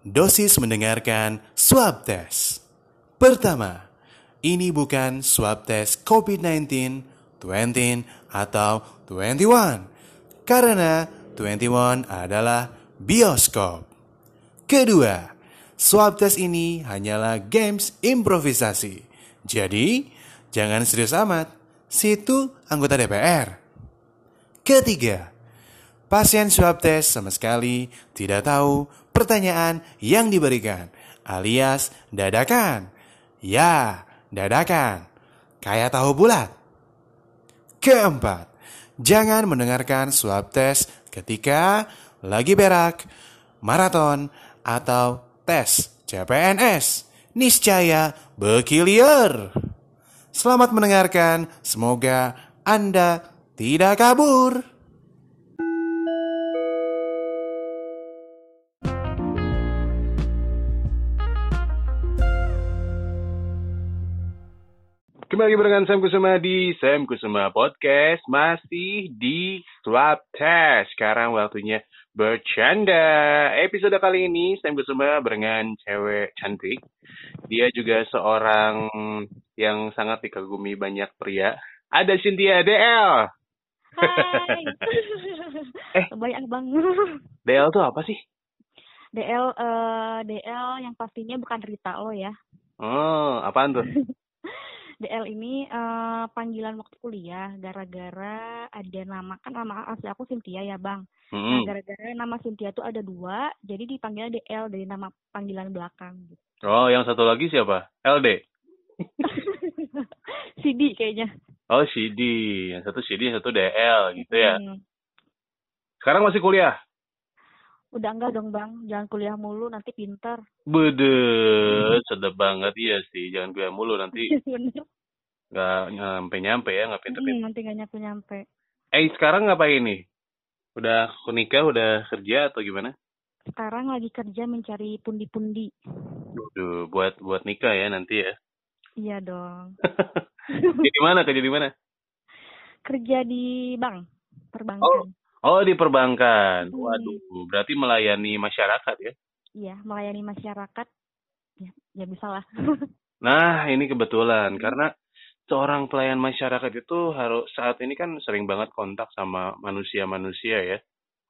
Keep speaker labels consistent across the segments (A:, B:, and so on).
A: Dosis mendengarkan swab test. Pertama, ini bukan swab test COVID-19, 20, atau 21. Karena 21 adalah bioskop. Kedua, swab test ini hanyalah games improvisasi. Jadi, jangan serius amat. Situ anggota DPR. Ketiga, pasien swab test sama sekali tidak tahu pertanyaan yang diberikan, alias dadakan. Ya, dadakan. Kayak tahu bulat. Keempat, jangan mendengarkan swab test ketika lagi berak, maraton, atau tes CPNS. Niscaya berkilir. Selamat mendengarkan, semoga Anda tidak kabur.
B: Kembali barengan Sam Kusuma di Sam Kusuma Podcast Masih di Swab Test Sekarang waktunya bercanda Episode kali ini Sam Kusuma barengan cewek cantik Dia juga seorang yang sangat dikagumi banyak pria Ada Cynthia DL
C: Hai.
B: Eh.
C: Banyak bang.
B: DL tuh apa sih?
C: DL eh DL yang pastinya bukan Rita lo ya.
B: Oh, apaan tuh?
C: DL ini eh panggilan waktu kuliah gara-gara ada nama kan nama asli aku Cynthia ya bang. Nah
B: Hmm.
C: gara-gara nama Cynthia tuh ada dua, jadi dipanggilnya DL dari nama panggilan belakang. gitu.
B: Oh, yang satu lagi siapa? LD?
C: CD kayaknya.
B: Oh, CD Yang satu CD, yang satu DL gitu ya
C: Hmm.
B: Sekarang masih kuliah?
C: Udah enggak dong bang, jangan kuliah mulu nanti pinter.
B: Bede, sedap banget iya sih. Jangan gue mulu nanti nggak nyampe-nyampe ya, nggak pinter
C: Hmm, nanti nggak nyampe-nyampe.
B: Eh, sekarang ngapain nih? Udah nikah, udah kerja atau gimana?
C: Sekarang lagi kerja mencari pundi-pundi.
B: Duh, buat buat nikah ya nanti ya.
C: Iya dong.
B: Jadi mana? Kerja di mana?
C: Kerja di bank, perbankan.
B: Oh, di perbankan.
C: Hmm.
B: Waduh, berarti melayani masyarakat ya.
C: Iya, melayani masyarakat. Ya, ya bisa lah.
B: Nah, ini kebetulan karena seorang pelayan masyarakat itu harus saat ini kan sering banget kontak sama manusia-manusia ya.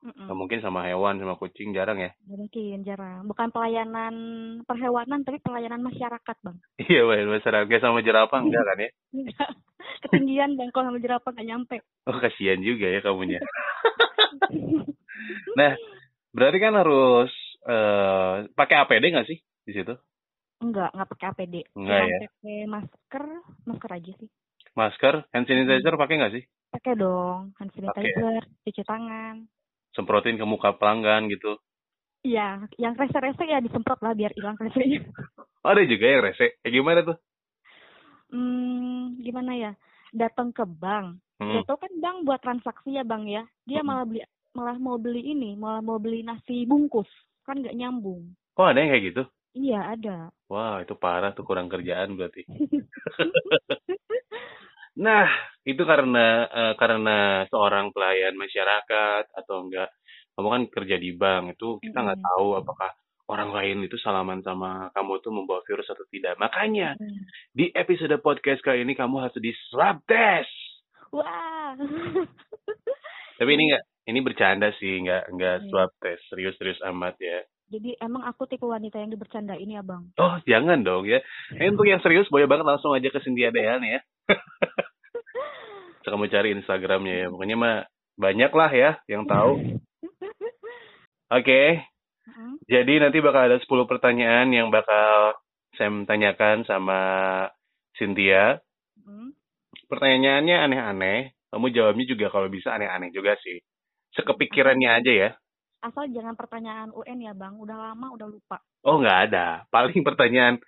C: Mm-mm.
B: Mungkin sama hewan, sama kucing jarang ya.
C: Mungkin jarang. Bukan pelayanan perhewanan, tapi pelayanan masyarakat, Bang.
B: Iya, Bang, masyarakat sama jerapah enggak kan ya?
C: Ketinggian, Bang. Kalau sama jerapah nggak nyampe.
B: Oh, kasihan juga ya kamunya. Nah, berarti kan harus eh pakai APD nggak sih di situ?
C: Enggak, nggak pakai APD.
B: Enggak ya?
C: pakai masker, masker aja sih.
B: Masker, hand sanitizer pakai nggak sih?
C: Pakai dong, hand
B: Pakai.
C: sanitizer, cuci tangan.
B: Semprotin ke muka pelanggan gitu.
C: Iya, yang rese-rese ya disemprot lah biar hilang resenya.
B: Oh, ada juga yang rese. Kayak gimana tuh?
C: Hmm, gimana ya? Datang ke bank,
B: Hmm.
C: Tau kan bang buat transaksi ya bang ya, dia
B: Mm-mm.
C: malah beli malah mau beli ini, malah mau beli nasi bungkus, kan nggak nyambung.
B: Oh, ada yang kayak gitu?
C: Iya ada.
B: Wah, itu parah tuh kurang kerjaan berarti. Nah, itu karena eh, karena seorang pelayan masyarakat atau enggak kamu kan kerja di bank itu kita nggak
C: Mm-mm.
B: tahu apakah orang lain itu salaman sama kamu tuh membawa virus atau tidak. Makanya
C: Hmm.
B: di episode podcast kali ini kamu harus di swab test.
C: Wah.
B: Tapi ini enggak ini bercanda sih, enggak enggak
C: Hmm.
B: swab test, serius-serius amat ya.
C: Jadi emang aku tipe wanita yang dibercandain ya bang.
B: Oh, jangan dong ya. Ini untuk yang serius boleh banget langsung aja ke Cynthia DL nih ya. Kamu cari Instagramnya ya. Pokoknya mah banyak lah ya yang tahu. Oke,
C: Mm-mm.
B: jadi nanti bakal ada 10 pertanyaan yang bakal Sam tanyakan sama Cynthia. Pertanyaannya aneh-aneh. Kamu jawabnya juga kalau bisa aneh-aneh juga sih. Sekepikirannya aja ya.
C: Asal jangan pertanyaan UN ya bang, udah lama udah lupa.
B: Oh, nggak ada. Paling pertanyaan,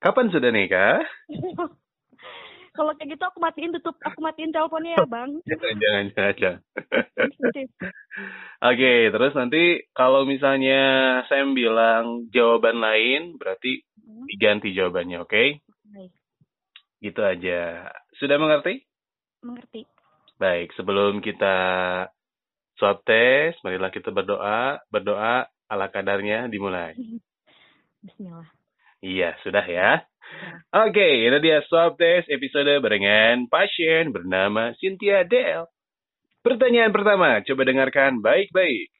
B: kapan sudah nikah?
C: Kalau kayak gitu aku matiin tutup, aku matiin teleponnya ya bang.
B: Jangan, jangan, jangan. Oke, terus nanti kalau misalnya Sam bilang jawaban lain, berarti
C: Mm.
B: diganti jawabannya, oke?
C: Baik,
B: Gitu aja. Sudah mengerti?
C: mengerti.
B: Baik, sebelum kita swab test, marilah kita berdoa. Berdoa ala kadarnya dimulai.
C: Bismillah.
B: Iya, sudah ya. Oke, ini dia swab test episode barengan pasien bernama Cynthia Del. Pertanyaan pertama, coba dengarkan baik-baik.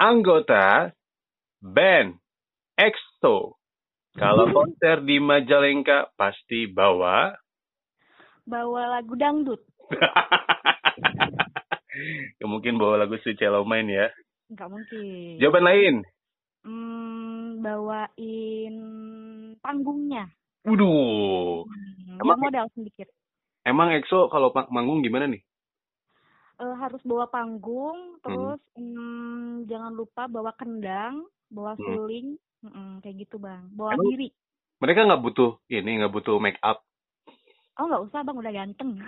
B: Anggota band EXO. Kalau konser di Majalengka pasti bawa
C: Bawa lagu dangdut.
B: ya, mungkin bawa lagu Suci main ya.
C: Nggak mungkin.
B: Jawaban lain.
C: Hmm, bawain panggungnya.
B: Waduh.
C: Hmm,
B: Emang-
C: modal sedikit.
B: Emang EXO kalau manggung gimana nih?
C: Eh, harus bawa panggung, terus hmm, jangan lupa bawa kendang, bawa
B: Hmm.
C: suling, Mm-mm, kayak gitu bang. Bawa
B: Emang-
C: diri.
B: Mereka nggak butuh ini, nggak butuh make up.
C: Oh nggak usah bang, udah ganteng.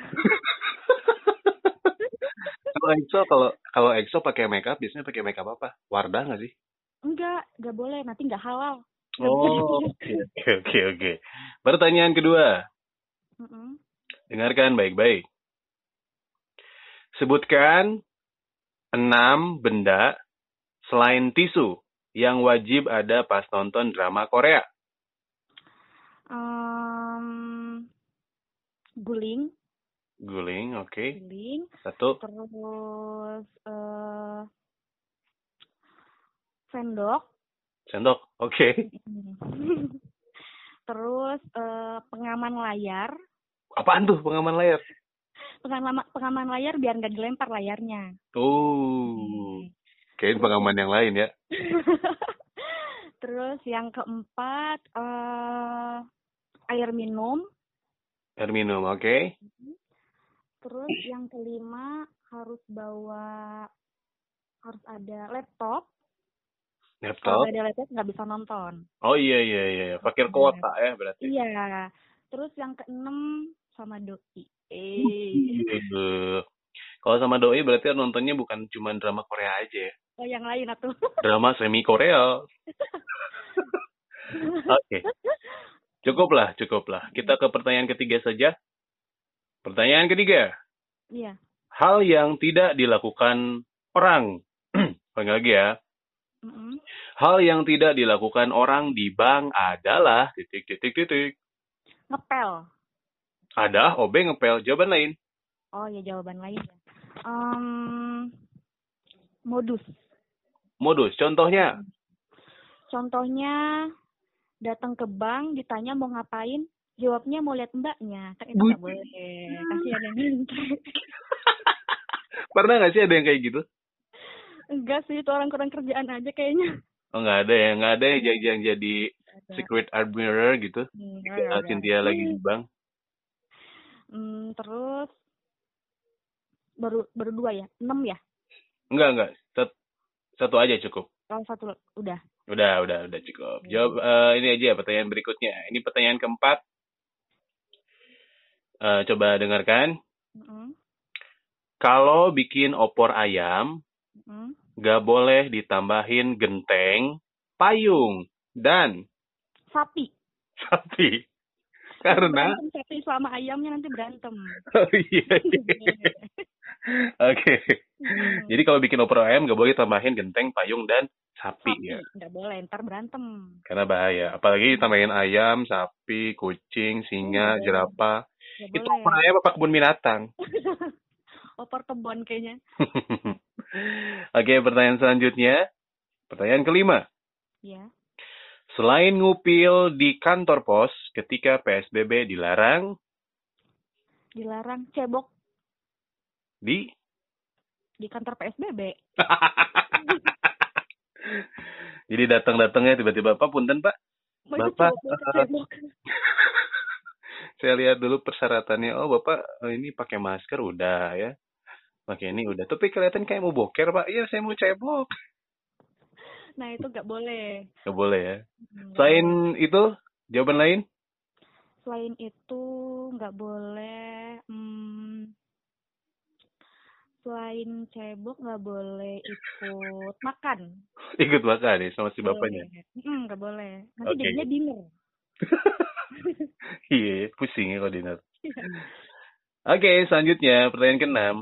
B: Kalau EXO kalau kalau EXO pakai make up biasanya pakai make up apa? Wardah nggak sih?
C: Enggak, nggak boleh, nanti nggak halal.
B: Oh, oke oke oke. Pertanyaan kedua, dengarkan baik-baik. Sebutkan enam benda selain tisu yang wajib ada pas nonton drama Korea.
C: Em, guling,
B: Guling, oke.
C: guling,
B: Satu,
C: terus eh sendok,
B: sendok, oke.
C: terus eh, pengaman layar,
B: Apaan tuh pengaman layar?
C: pengaman pengaman layar biar nggak dilempar layarnya.
B: Oh, kayaknya pengaman yang lain ya.
C: terus yang keempat eh air minum,
B: Air minum, oke.
C: terus yang kelima harus bawa harus ada laptop. Kalau
B: Laptop.
C: nggak ada laptop nggak bisa nonton.
B: Oh iya iya iya, fakir kuota ya berarti.
C: Iya. Terus yang keenam sama doi. Eh.
B: Kalau sama doi berarti nontonnya bukan cuma drama Korea aja ya.
C: Oh yang lain atuh.
B: Drama semi Korea. Oke. Cukuplah, cukuplah. Kita ke pertanyaan ketiga saja. Pertanyaan ketiga.
C: Iya.
B: Hal yang tidak dilakukan orang. Panggil lagi ya. Hal yang tidak dilakukan orang di bank adalah titik titik titik.
C: Ngepel.
B: Ada OB ngepel. Jawaban lain.
C: Oh ya jawaban lain ya. Em, modus.
B: Modus. Contohnya.
C: Contohnya datang ke bank ditanya mau ngapain, jawabnya mau lihat mbaknya. Kan itu nggak boleh. Kasihan yang minta.
B: Pernah nggak sih ada yang kayak gitu?
C: Enggak sih itu orang kurang kerjaan aja kayaknya.
B: Oh nggak ada ya, nggak ada yang, yang jadi
C: Ada.
B: secret admirer gitu.
C: Hmm, ada.
B: Cynthia lagi di bank.
C: Hmm, terus baru baru dua ya, enam ya.
B: Enggak enggak, Sat- satu aja cukup.
C: Kalau satu udah.
B: Udah udah udah cukup. Jawab eh, ini aja pertanyaan berikutnya. Ini pertanyaan keempat. Eh, coba dengarkan.
C: Mm-mm,
B: Kalau bikin opor ayam,
C: mm-mm.
B: Nggak boleh ditambahin genteng, payung, dan
C: Sapi.
B: sapi. Karena
C: Berantem sapi sama ayamnya nanti berantem.
B: oh iya. iya. Oke.
C: Hmm.
B: Jadi kalau bikin opor ayam nggak boleh tambahin genteng, payung, dan sapi,
C: sapi
B: ya.
C: nggak boleh ntar berantem.
B: Karena bahaya. Apalagi tambahin ayam, sapi, kucing, singa,
C: Iya.
B: jerapah. Itu opor ayam apa kebun binatang?
C: Opor kebon kayaknya.
B: Oke, pertanyaan selanjutnya. Pertanyaan kelima.
C: Ya.
B: Selain ngupil di kantor pos ketika PSBB dilarang
C: Dilarang cebok
B: di
C: di kantor PSBB.
B: Jadi datang-datangnya tiba-tiba Pak punten Pak. Bapak. Saya lihat dulu persyaratannya. Oh Bapak ini pakai masker udah ya. Pakai ini udah. Tapi kelihatan kayak mau boker Pak. Iya saya mau cebok.
C: Nah itu nggak boleh.
B: Gak boleh ya.
C: Hmm.
B: Selain itu jawaban lain?
C: Selain itu nggak boleh. Hmm, selain cebok nggak boleh ikut makan.
B: Ikut makan ya sama si bapaknya.
C: Boleh. Hmm, nggak boleh. Nanti
B: Oke.
C: jadinya dinner.
B: Iya, pusing ya kalau dinner. Oke, selanjutnya pertanyaan keenam.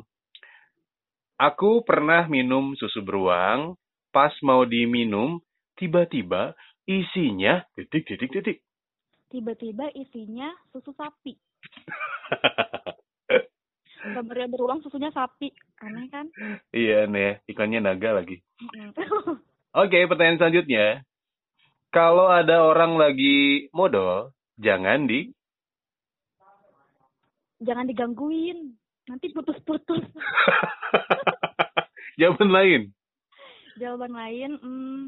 B: Aku pernah minum susu beruang, pas mau diminum, tiba-tiba isinya titik titik titik.
C: Tiba-tiba isinya susu sapi. Gambarnya berulang susunya sapi. Aneh kan?
B: iya nih, ikannya naga lagi. Oke, pertanyaan selanjutnya. Kalau ada orang lagi modal, jangan di
C: Jangan digangguin. Nanti putus-putus.
B: jawaban lain.
C: Jawaban lain, hmm,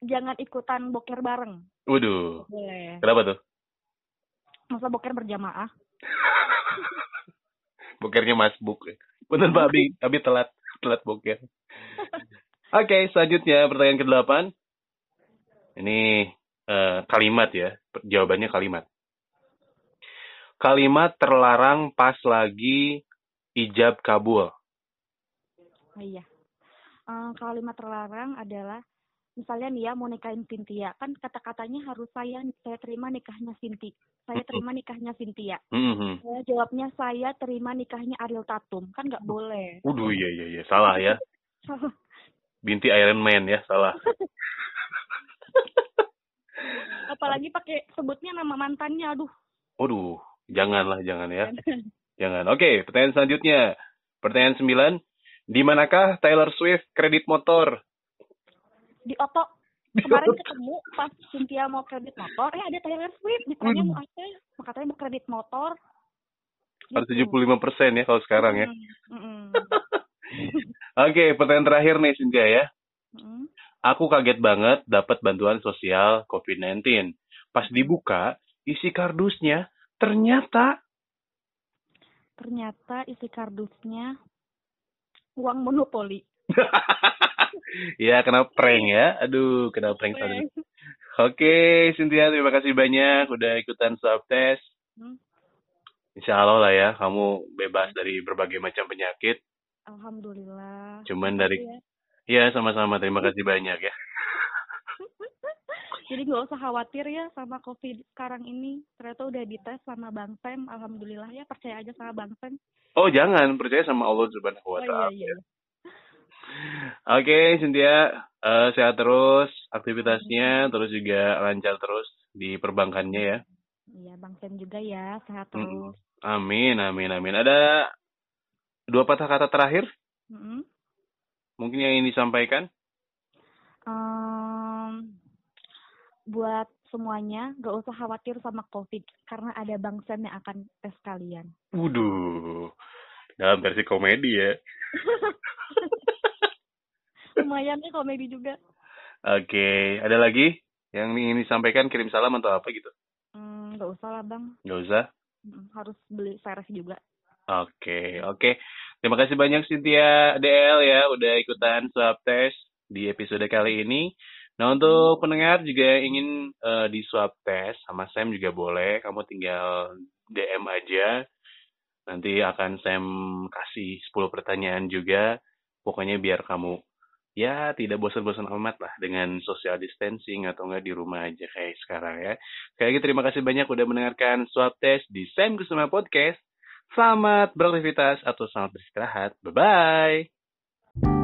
C: jangan ikutan boker bareng.
B: Waduh,
C: Boleh.
B: kenapa tuh?
C: Masa boker berjamaah?
B: Bokernya masbuk. Bener Pak Abi, Abi telat, telat boker. Oke, selanjutnya pertanyaan ke-8. Ini eh, kalimat ya, jawabannya kalimat. Kalimat terlarang pas lagi ijab kabul.
C: Oh, iya. Eh, kalimat terlarang adalah misalnya nih ya mau nikahin Cynthia kan kata-katanya harus saya saya terima nikahnya Sinti saya terima nikahnya Cynthia
B: Hmm,
C: saya jawabnya saya terima nikahnya Ariel Tatum kan nggak boleh
B: Waduh, iya iya iya, salah ya. Binti Iron Man ya, salah.
C: apalagi pakai sebutnya nama mantannya aduh
B: Waduh, janganlah, jangan ya. Jangan. Oke, pertanyaan selanjutnya. Pertanyaan 9. Di manakah Taylor Swift kredit motor?
C: di oto kemarin ketemu pas Cynthia mau kredit motor eh ada Taylor Swift ditanya mau apa mau katanya mau kredit motor
B: Harus
C: Gitu.
B: 75% ya kalau sekarang ya.
C: Mm, mm,
B: Oke, pertanyaan terakhir nih Cynthia ya.
C: mm.
B: Aku kaget banget dapat bantuan sosial COVID-19. Pas dibuka, isi kardusnya ternyata
C: ternyata isi kardusnya uang monopoli
B: ya kena prank ya. Aduh, kena prank tadi. Oke, Cynthia terima kasih banyak udah ikutan swab test.
C: Hmm.
B: Insya Allah lah ya, kamu bebas dari berbagai macam penyakit.
C: Alhamdulillah.
B: Cuman dari
C: ya.
B: Ya, sama-sama. Terima kasih banyak ya.
C: Jadi nggak usah khawatir ya sama COVID sekarang ini. Ternyata udah dites sama Bang Sam. Alhamdulillah ya percaya aja sama Bang Sam.
B: Oh, jangan percaya sama Allah Subhanahu wa
C: Oh iya
B: taala.
C: iya. iya.
B: Oke, Cynthia, eh, sehat terus aktivitasnya, terus juga lancar terus di perbankannya ya.
C: Iya Bang Sam juga ya sehat terus.
B: Amin, amin, amin. Ada dua patah kata terakhir
C: Mm-mm.
B: mungkin yang ingin disampaikan?
C: Em, buat semuanya nggak usah khawatir sama COVID karena ada Bang Sam yang akan tes kalian.
B: Waduh, dalam versi komedi ya.
C: Lumayan nih komedi juga.
B: Oke, ada lagi yang ingin disampaikan? Kirim salam atau apa gitu?
C: Hmm, nggak usah lah Bang.
B: Nggak usah.
C: Mm, Harus beli virus juga.
B: Oke, oke. Terima kasih banyak Cynthia DL ya udah ikutan swab test di episode kali ini. Nah, untuk pendengar juga ingin eh, di swab test sama Sam juga boleh. Kamu tinggal DM aja. Nanti akan Sam kasih 10 pertanyaan juga. Pokoknya biar kamu ya tidak bosan-bosan amat lah dengan social distancing atau enggak di rumah aja kayak sekarang ya. Sekali lagi terima kasih banyak udah mendengarkan swab test di Sam Kusuma Podcast. Selamat beraktivitas atau selamat beristirahat. Bye-bye.